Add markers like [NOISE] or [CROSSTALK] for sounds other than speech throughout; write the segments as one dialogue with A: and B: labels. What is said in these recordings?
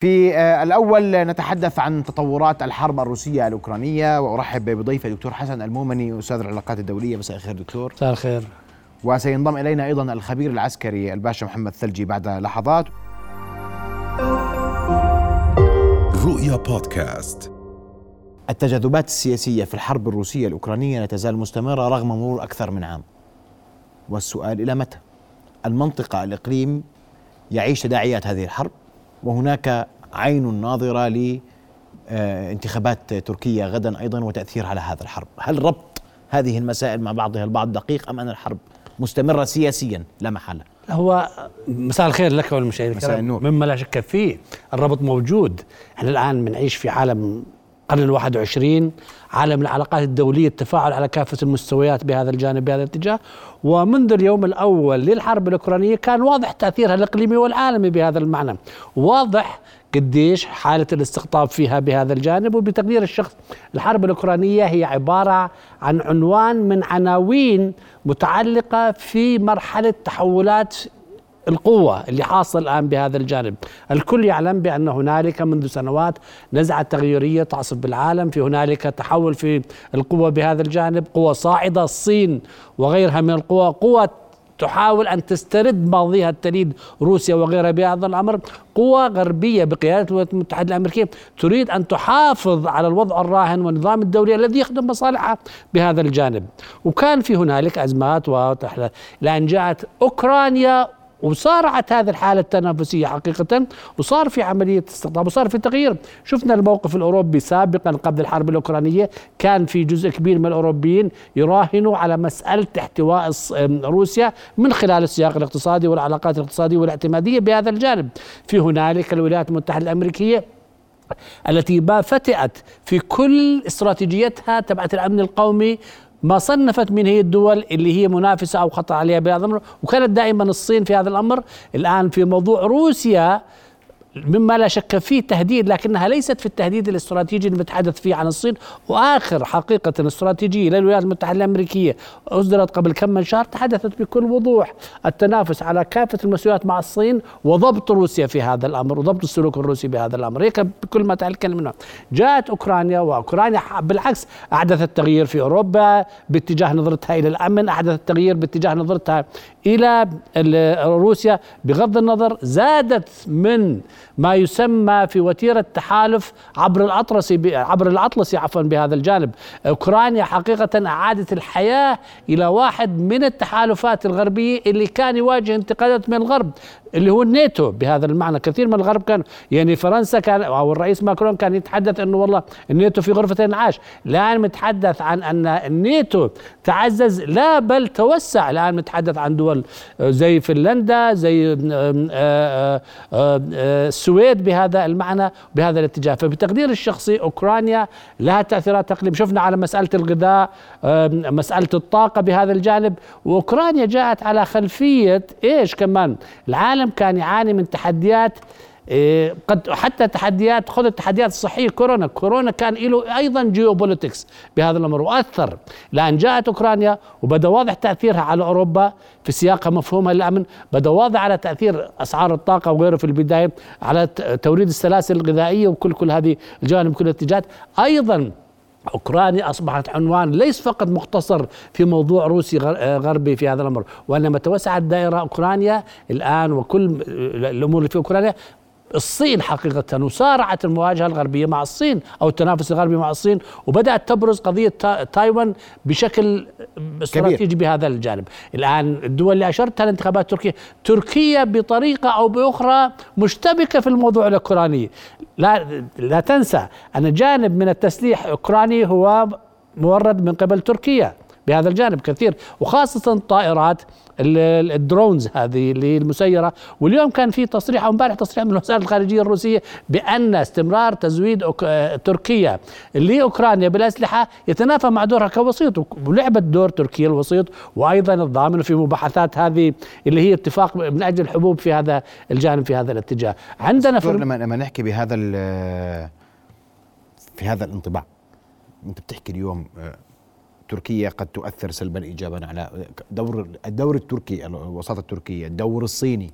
A: في آه، الأول نتحدث عن تطورات الحرب الروسية الأوكرانية وأرحب بضيفي دكتور حسن المومني أستاذ العلاقات الدولية. مساء الخير دكتور.
B: مساء الخير.
A: وسينضم إلينا أيضا الخبير العسكري الباشا محمد ثلجي بعد لحظات.
C: رؤيا بودكاست.
A: التجاذبات السياسية في الحرب الروسية الأوكرانية لا تزال مستمرة رغم مرور أكثر من عام. والسؤال إلى متى؟ المنطقة الإقليم يعيش تداعيات هذه الحرب؟ وهناك عين ناظرة لانتخابات تركيا غدا أيضا وتأثير على هذا الحرب. هل ربط هذه المسائل مع بعضها البعض دقيق أم أن الحرب مستمرة سياسيا لا محالة؟
B: هو مساء الخير لك والمشاهدين
A: مساء النور.
B: مما لا شك فيه الربط موجود. إحنا الآن بنعيش في عالم القرن الواحد وعشرين عالم العلاقات الدولية التفاعل على كافة المستويات بهذا الجانب بهذا الاتجاه. ومنذ اليوم الأول للحرب الأوكرانية كان واضح تأثيرها الإقليمي والعالمي بهذا المعنى. واضح قديش حالة الاستقطاب فيها بهذا الجانب وبتقدير الشخص الحرب الأوكرانية هي عبارة عن عنوان من عناوين متعلقة في مرحلة تحولات القوة اللي حاصل الآن بهذا الجانب. الكل يعلم بأن هنالك منذ سنوات نزعة تغيرية تعصف بالعالم في هنالك تحول في القوة بهذا الجانب قوة صاعدة الصين وغيرها من القوى قوة تحاول أن تسترد ماضيها التليد روسيا وغيرها بهذا الأمر قوى غربية بقيادة الولايات المتحدة الأمريكية تريد أن تحافظ على الوضع الراهن والنظام الدولي الذي يخدم مصالحها بهذا الجانب. وكان في هنالك أزمات وتحلى لأن جاءت أوكرانيا وصارعت هذه الحالة التنافسية حقيقة وصار في عملية استقطاب وصار في تغيير. شفنا الموقف الأوروبي سابقا قبل الحرب الأوكرانية كان في جزء كبير من الأوروبيين يراهنوا على مسألة احتواء روسيا من خلال السياق الاقتصادي والعلاقات الاقتصادية والاعتمادية بهذا الجانب. في هنالك الولايات المتحدة الأمريكية التي ما فتئت في كل استراتيجيتها تبعت الأمن القومي ما صنفت من هي الدول اللي هي منافسة أو خطر عليها بهذا الأمر وكانت دائما الصين في هذا الأمر. الآن في موضوع روسيا مما لا شك فيه تهديد لكنها ليست في التهديد الاستراتيجي المتحدث فيه عن الصين. وآخر حقيقة استراتيجية للولايات المتحدة الأمريكية أصدرت قبل كم من شهر تحدثت بكل وضوح التنافس على كافة المستويات مع الصين وضبط روسيا في هذا الأمر وضبط السلوك الروسي بهذا الأمر. هيك بكل ما تكلم منه جاءت أوكرانيا وأوكرانيا بالعكس أحدثت تغيير في أوروبا باتجاه نظرتها إلى الأمن أحدثت تغيير باتجاه نظرتها إلى ال- روسيا. بغض النظر زادت من ما يسمى في وتيرة تحالف عبر الاطلسي عبر الأطلسي عفوا بهذا الجانب. أوكرانيا حقيقة أعادت الحياة إلى واحد من التحالفات الغربية اللي كان يواجه انتقادات من الغرب. اللي هو الناتو بهذا المعنى. كثير من الغرب كان يعني فرنسا كان أو الرئيس ماكرون كان يتحدث إنه والله الناتو في غرفة انعاش الآن متحدث عن أن الناتو تعزز لا بل توسع. الآن متحدث عن دول زي فنلندا زي آه، آه، آه، السويد بهذا المعنى بهذا الاتجاه. فبتقدير الشخصي أوكرانيا لها تأثيرات اقليم شفنا على مسألة الغذاء مسألة الطاقة بهذا الجانب. وأوكرانيا جاءت على خلفية إيش كمان؟ العالم كان يعاني من تحديات إيه، قد حتى تحديات خذ التحديات الصحيه كورونا. كورونا كان له أيضا جيوبوليتكس بهذا الأمر وأثر لأن جاءت أوكرانيا وبدأ واضح تأثيرها على أوروبا في سياقها مفهومها للامن بدأ واضح على تأثير أسعار الطاقة وغيره في البداية على توريد السلاسل الغذائية وكل كل هذه الجوانب كل الاتجاهات. أيضا أوكرانيا أصبحت عنوان ليس فقط مختصر في موضوع روسي آه غربي في هذا الأمر وإنما توسعت دائرة أوكرانيا الآن وكل م- الأمور اللي في أوكرانيا الصين حقيقة وسارعت المواجهة الغربية مع الصين أو التنافس الغربي مع الصين وبدأت تبرز قضية تا- تايوان بشكل استراتيجي بهذا الجانب. الآن الدول اللي أشرتها الانتخابات تركيا تركيا بطريقة أو بأخرى مشتبكة في الموضوع الأوكراني. لا, لا تنسى أن جانب من التسليح الأوكراني هو مورد من قبل تركيا. بهذا الجانب كثير وخاصة ال- الدرونز هذه اللي المسيرة. واليوم كان في تصريح أو امبارح تصريح من وزارة الخارجية الروسية بأن استمرار تزويد أوك- تركيا لأوكرانيا بالأسلحة يتنافى مع دورها كوسيط ولعبت دور تركيا الوسيط وأيضا الضامن في مباحثات هذه اللي هي اتفاق من أجل الحبوب في هذا الجانب في هذا الاتجاه. عندنا في
A: لما لما نحكي بهذا في هذا الانطباع أنت بتحكي اليوم آه، تركيا قد تؤثر سلبا ايجابا على دور الدور التركي الوساطه التركيه الدور الصيني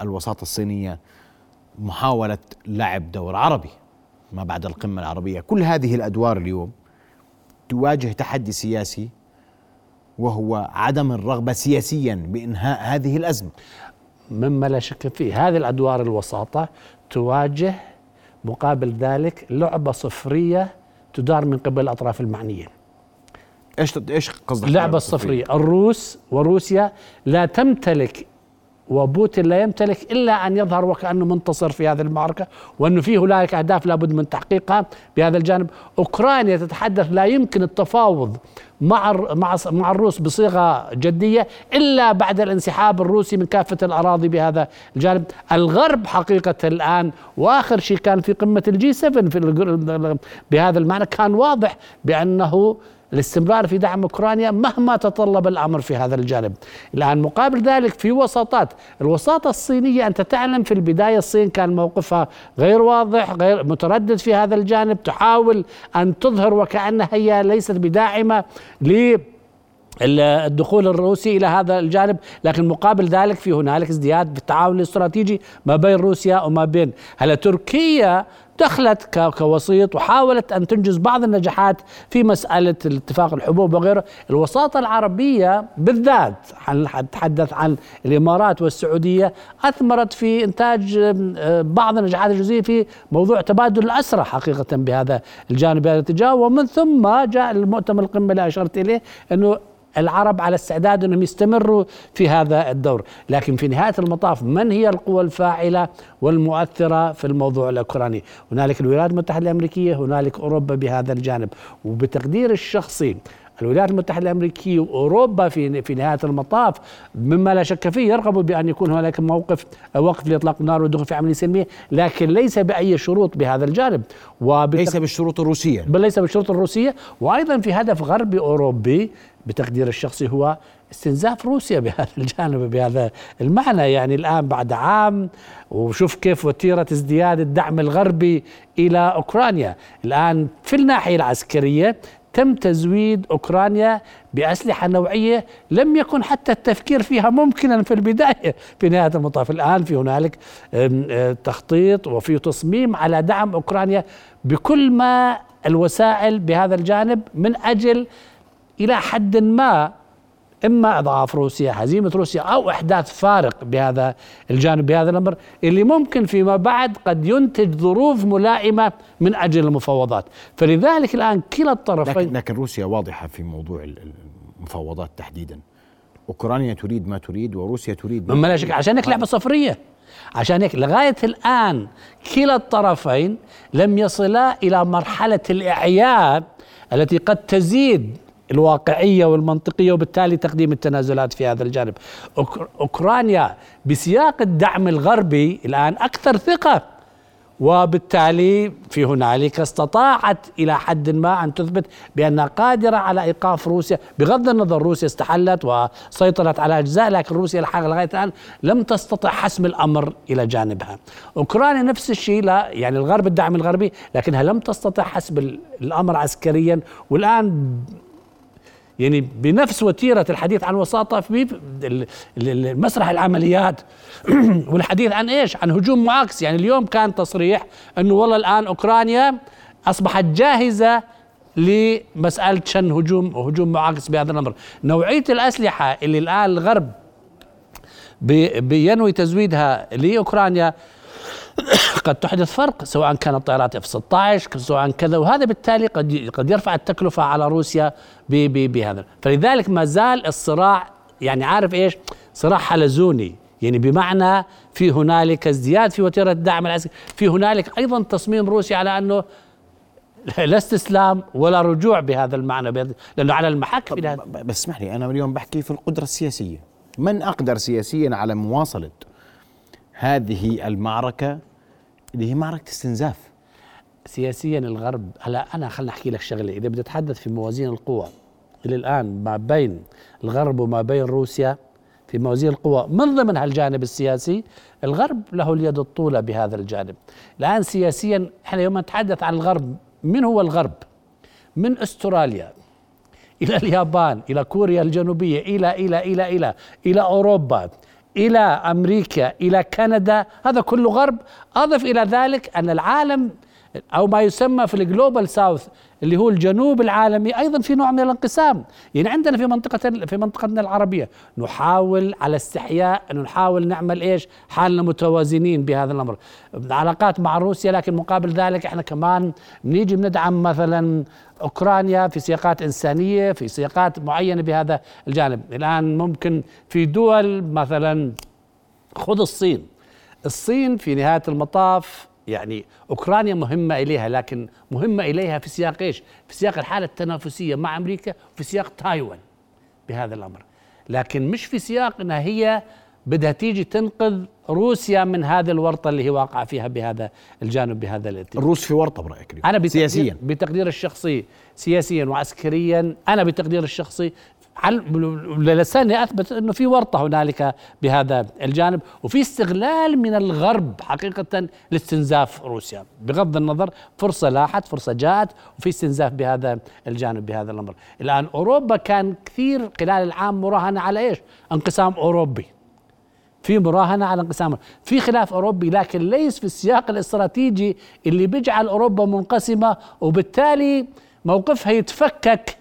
A: الوساطه الصينية محاولة لعب دور عربي ما بعد القمة العربية. كل هذه الأدوار اليوم تواجه تحدي سياسي وهو عدم الرغبة سياسيا بإنهاء هذه الأزمة.
B: مما لا شك فيه هذه الأدوار الوساطة تواجه مقابل ذلك لعبة صفرية تدار من قبل الأطراف المعنية.
A: إيش إيش قصدك
B: اللعبة الصفرية. الروس وروسيا لا تمتلك وبوتين لا يمتلك إلا أن يظهر وكأنه منتصر في هذه المعركة وانه في هنالك أهداف لابد من تحقيقها بهذا الجانب. أوكرانيا تتحدث لا يمكن التفاوض مع مع مع الروس بصيغة جدية إلا بعد الانسحاب الروسي من كافة الأراضي بهذا الجانب. الغرب حقيقة الآن وآخر شيء كان في قمة الجي 7 في بهذا المعنى كان واضح بأنه الاستمرار في دعم أوكرانيا مهما تطلب الأمر في هذا الجانب. الان مقابل ذلك في وساطات، الوساطة الصينية أنت تعلم في البداية الصين كان موقفها غير واضح، غير متردد في هذا الجانب، تحاول أن تظهر وكأنها هي ليست بداعمة ل الدخول الروسي إلى هذا الجانب لكن مقابل ذلك في هنالك ازدياد في التعاون الاستراتيجي ما بين روسيا وما بين هلا تركيا دخلت كوسيط وحاولت أن تنجز بعض النجاحات في مسألة الاتفاق الحبوب وغيره، الوساطة العربية بالذات حن- حنتحدث عن الإمارات والسعودية أثمرت في إنتاج آم، آه، بعض النجاحات الجزئية في موضوع تبادل الاسرى حقيقة بهذا الجانب بهذا الاتجاه. ومن ثم جاء المؤتمر القمة اللي أشرت إليه إنه العرب على استعداد انهم يستمروا في هذا الدور، لكن في نهاية المطاف من هي القوى الفاعلة والمؤثرة في الموضوع الأوكراني؟ هنالك الولايات المتحدة الأمريكية، هنالك أوروبا بهذا الجانب، وبتقدير الشخصي الولايات المتحدة الأمريكية وأوروبا في في نهاية المطاف مما لا شك فيه يرغبوا بأن يكون هناك موقف وقف لإطلاق النار والدخول في عمليه سلميه، لكن ليس بأي شروط بهذا الجانب. وبالتق...
A: ليس بالشروط الروسية.
B: بل ليس بالشروط الروسية. وأيضا في هدف غربي أوروبي بتقدير الشخصي هو استنزاف روسيا بهذا [LAUGHS] الجانب بهذا المعنى. يعني الآن بعد عام وشوف كيف وتيرة ازدياد الدعم الغربي إلى أوكرانيا. الآن في الناحية العسكرية تم تزويد أوكرانيا بأسلحة نوعية لم يكن حتى التفكير فيها ممكنا في البداية. في نهاية المطاف الآن في هنالك تخطيط وفي تصميم على دعم أوكرانيا بكل ما الوسائل بهذا الجانب من أجل إلى حد ما إما إضعاف روسيا هزيمة روسيا أو إحداث فارق بهذا الجانب بهذا الأمر اللي ممكن فيما بعد قد ينتج ظروف ملائمة من أجل المفاوضات. فلذلك الآن كلا الطرفين
A: لكن, لكن روسيا واضحة في موضوع ال- ال- المفاوضات تحديدا. أوكرانيا تريد ما تريد وروسيا تريد. ما
B: لا شك عشان هيك لعبة صفرية. عشان هيك لغاية الآن كلا الطرفين لم يصلا إلى مرحلة الاعياء التي قد تزيد الواقعية والمنطقية وبالتالي تقديم التنازلات في هذا الجانب. أوك- أوكرانيا بسياق الدعم الغربي الآن أكثر ثقة وبالتالي في هنالك استطاعت إلى حد ما أن تثبت بأنها قادرة على إيقاف روسيا بغض النظر روسيا استحلت وسيطرت على أجزاء لكن روسيا الحقيقة لغاية الآن لم تستطع حسم الأمر إلى جانبها. أوكرانيا نفس الشيء لا يعني الغرب الدعم الغربي لكنها لم تستطع حسم ال- الأمر عسكريا والآن يعني بنفس وتيرة الحديث عن وساطة في مسرح العمليات. [CLEARS THROAT] والحديث عن إيش؟ عن هجوم معاكس يعني اليوم كان تصريح إنه والله الآن أوكرانيا أصبحت جاهزة لمسألة شن هجوم هجوم معاكس بهذا الأمر، نوعية الأسلحة اللي الآن الغرب بي- بينوي تزويدها لأوكرانيا قد تحدث فرق سواء كانت طائرات اف 16 سواء كذا وهذا بالتالي قد قد يرفع التكلفة على روسيا ب- ب- بهذا. فلذلك ما زال الصراع يعني عارف إيش؟ صراع حلزوني. يعني بمعنى في هنالك ازدياد في وتيرة الدعم العسكري في هنالك أيضا تصميم روسيا على أنه لا استسلام ولا رجوع بهذا المعنى لأنه على المحك
A: بس اسمح لي أنا اليوم بحكي في القدرة السياسية. من أقدر سياسيا على مواصلة هذه المعركة اللي هي معركة استنزاف.
B: سياسيا الغرب هلا أنا خليني أحكي لك شغلة. إذا بدي أتحدث في موازين القوى إلى الآن ما بين الغرب وما بين روسيا في موازين القوى من ضمن هالجانب السياسي الغرب له اليد الطولى بهذا الجانب. الآن سياسيا إحنا يوم نتحدث عن الغرب من هو الغرب؟ من أستراليا إلى اليابان إلى كوريا الجنوبية إلى إلى إلى إلى إلى أوروبا. إلى أمريكا إلى كندا هذا كله غرب. أضف إلى ذلك أن العالم أو ما يسمى في الجلوبال ساوث اللي هو الجنوب العالمي أيضا في نوع من الانقسام. يعني عندنا في منطقة في منطقتنا العربية نحاول على استحياء انه نحاول نعمل إيش؟ حالنا متوازنين بهذا الأمر. علاقات مع روسيا لكن مقابل ذلك إحنا كمان بنيجي بندعم مثلا أوكرانيا في سياقات إنسانية في سياقات معينة بهذا الجانب. الآن ممكن في دول مثلا خذ الصين. الصين في نهاية المطاف يعني أوكرانيا مهمة إليها لكن مهمة إليها في سياق إيش؟ في سياق الحالة التنافسية مع أمريكا وفي سياق تايوان بهذا الأمر. لكن مش في سياق إنها هي بدها تيجي تنقذ روسيا من هذه الورطة اللي هي واقعة فيها بهذا الجانب بهذا الاتجاه.
A: الروس في ورطة برأيك
B: أنا بتقدير
A: سياسيا.
B: بتقدير الشخصي سياسيا وعسكريا أنا بتقدير الشخصي لساني أثبت إنه في ورطة هنالك بهذا الجانب وفي استغلال من الغرب حقيقة لاستنزاف روسيا. بغض النظر فرصة لاحت فرصة جاءت وفي استنزاف بهذا الجانب بهذا الأمر. الآن أوروبا كان كثير خلال العام مراهنة على إيش؟ انقسام أوروبي. في مراهنة على انقسام في خلاف أوروبي لكن ليس في السياق الاستراتيجي اللي بيجعل أوروبا منقسمة وبالتالي موقفها يتفكك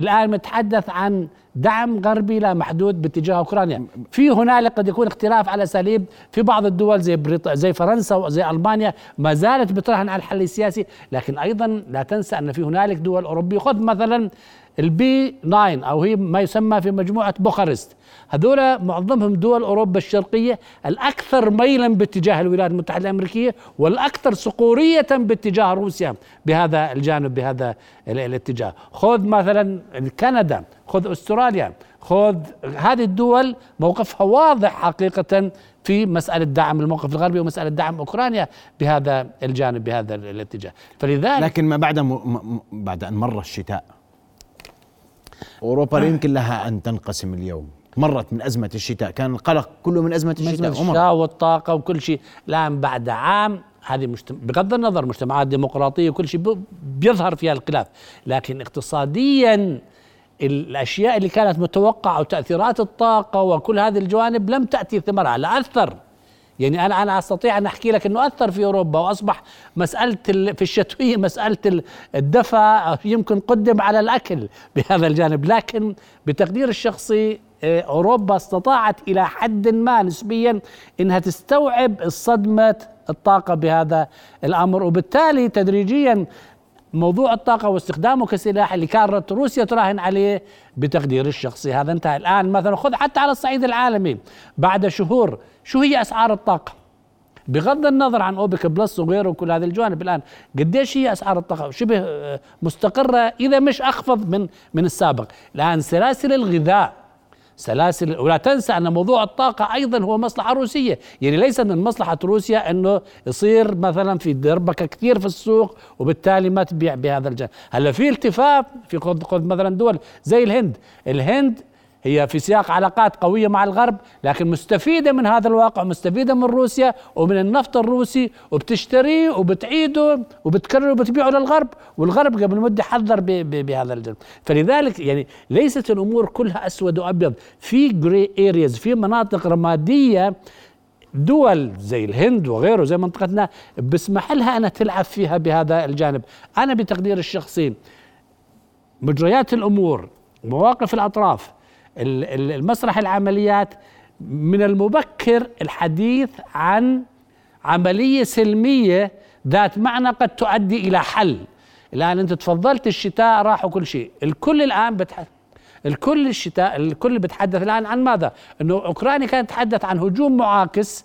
B: الآن نتحدث عن دعم غربي لا محدود باتجاه أوكرانيا. في هنالك قد يكون اختلاف على اساليب في بعض الدول زي بريط... زي فرنسا وزي ألمانيا ما زالت بتراهن على الحل السياسي. لكن أيضا لا تنسى أن في هنالك دول أوروبية خذ مثلا البي 9 أو هي ما يسمى في مجموعة بوخارست. هذول معظمهم دول أوروبا الشرقية الأكثر ميلا باتجاه الولايات المتحدة الأمريكية والأكثر صقوريه باتجاه روسيا بهذا الجانب بهذا الاتجاه. خذ مثلا كندا خذ أستراليا خذ هذه الدول موقفها واضح حقيقة في مسألة دعم الموقف الغربي ومسألة دعم أوكرانيا بهذا الجانب بهذا الاتجاه. فلذلك
A: لكن ما بعد م... م... بعد أن مر الشتاء أوروبا لا يمكن لها أن تنقسم اليوم. مرت من أزمة الشتاء. كان القلق كله من أزمة الشتاء.
B: أزمة الشتاء والطاقة وكل شيء. الآن بعد عام هذه مجتمع بغض النظر مجتمعات ديمقراطية وكل شيء بيظهر فيها الخلاف. لكن اقتصاديا الأشياء اللي كانت متوقعة وتأثيرات الطاقة وكل هذه الجوانب لم تأتي ثمرها. لا أثر. يعني أنا أنا أستطيع أن أحكي لك إنه أثر في أوروبا وأصبح مسألة في الشتوية [LAUGHS] مسألة الدفع يمكن قدم على الأكل بهذا الجانب. لكن بتقدير الشخصي آه، أوروبا استطاعت إلى حد ما نسبيا إنها تستوعب الصدمة الطاقة بهذا الأمر. وبالتالي تدريجيا موضوع الطاقة واستخدامه كسلاح اللي كانت روسيا تراهن عليه بتقدير الشخصي هذا انتهى الآن. مثلا خذ حتى على الصعيد العالمي. بعد شهور شو هي أسعار الطاقة؟ بغض النظر عن أوبك بلس وغيره وكل هذه الجوانب الآن قديش هي أسعار الطاقة؟ شبه مستقرة إذا مش أخفض من من السابق. الآن سلاسل الغذاء سلاسل ولا تنسى أن موضوع الطاقة أيضا هو مصلحة روسية. يعني ليس من مصلحة روسيا أنه يصير مثلا في دربكة كثير في السوق وبالتالي ما تبيع بهذا الجانب. هلا في التفاف في خذ مثلا دول زي الهند. الهند هي في سياق علاقات قوية مع الغرب لكن مستفيدة من هذا الواقع مستفيدة من روسيا ومن النفط الروسي وبتشتريه وبتعيده وبتكرره وبتبيعه للغرب والغرب قبل مدة حذر بهذا الجانب فلذلك يعني ليست الأمور كلها أسود وأبيض. في جري ارياز في مناطق رمادية دول زي الهند وغيره زي منطقتنا بسمح لها أنها تلعب فيها بهذا الجانب. أنا بتقدير الشخصي مجريات الأمور مواقف الأطراف المسرح العمليات من المبكر الحديث عن عملية سلمية ذات معنى قد تؤدي إلى حل. الآن أنت تفضلت الشتاء راح وكل شيء. الكل الآن بتح... الكل الشتاء الكل بيتحدث الآن عن ماذا؟ أنه أوكرانيا كانت تتحدث عن هجوم معاكس.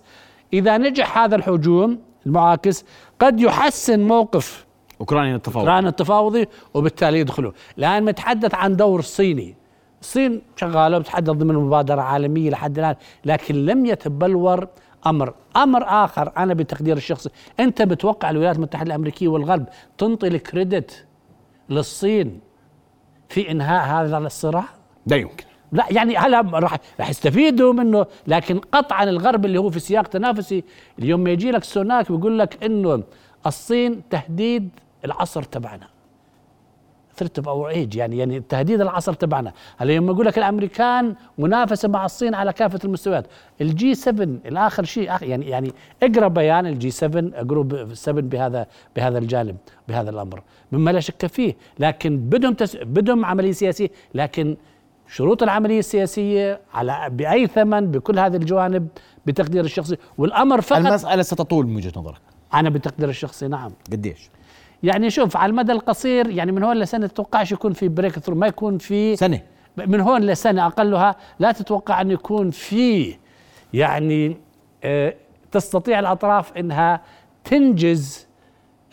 B: إذا نجح هذا الهجوم المعاكس قد يحسن موقف
A: أوكرانيا التفاوضي
B: أوكرانيا التفاوضي وبالتالي يدخلوا الآن متحدث عن دور صيني. الصين شغالة وتحدث ضمن مبادرة عالمية لحد الآن لكن لم يتبلور أمر. أمر آخر أنا بتقدير الشخصي أنت بتوقع الولايات المتحدة الأمريكية والغرب تنطي ال credit للصين في إنهاء هذا الصراع؟
A: لا يمكن.
B: لا يعني هلا راح راح يستفيدوا منه لكن قطعا الغرب اللي هو في سياق تنافسي اليوم ما يجي لك سوناك بيقول لك إنه الصين تهديد العصر تبعنا. threat of our age يعني يعني تهديد العصر تبعنا. هلا لما أقول لك الأمريكان منافسة مع الصين على كافة المستويات. ال G 7 الآخر شيء يعني يعني اقرأ بيان ال G 7 group 7 بهذا بهذا الجانب بهذا الأمر. مما لا شك فيه لكن بدهم تس بدهم عملية سياسية لكن شروط العملية السياسية على بأي ثمن بكل هذه الجوانب بتقدير الشخصي. والأمر فقط
A: المسألة ستطول من وجهة نظرك.
B: أنا بتقدير الشخصي نعم.
A: قديش؟
B: يعني شوف على المدى القصير يعني من هون لسنة تتوقعش يكون في breakthrough ما يكون في
A: سنة.
B: من هون لسنة أقلها لا تتوقع ان يكون في يعني آه، تستطيع الأطراف إنها تنجز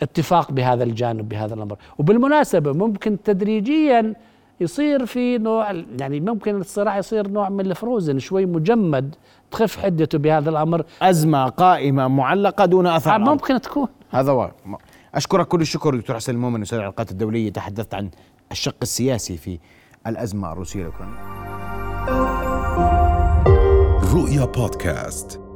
B: اتفاق بهذا الجانب بهذا الأمر. وبالمناسبة ممكن تدريجيا يصير في نوع يعني ممكن الصراع يصير نوع من الفروزن شوي مجمد تخف حدته بهذا الأمر.
A: أزمة قائمة معلقة دون أثر.
B: ممكن تكون.
A: هذا هو أشكرك كل الشكر دكتور حسن المؤمن أستاذ العلاقات الدولية تحدثت عن الشق السياسي في الأزمة الروسية الأوكرانية.
C: رؤيا بودكاست.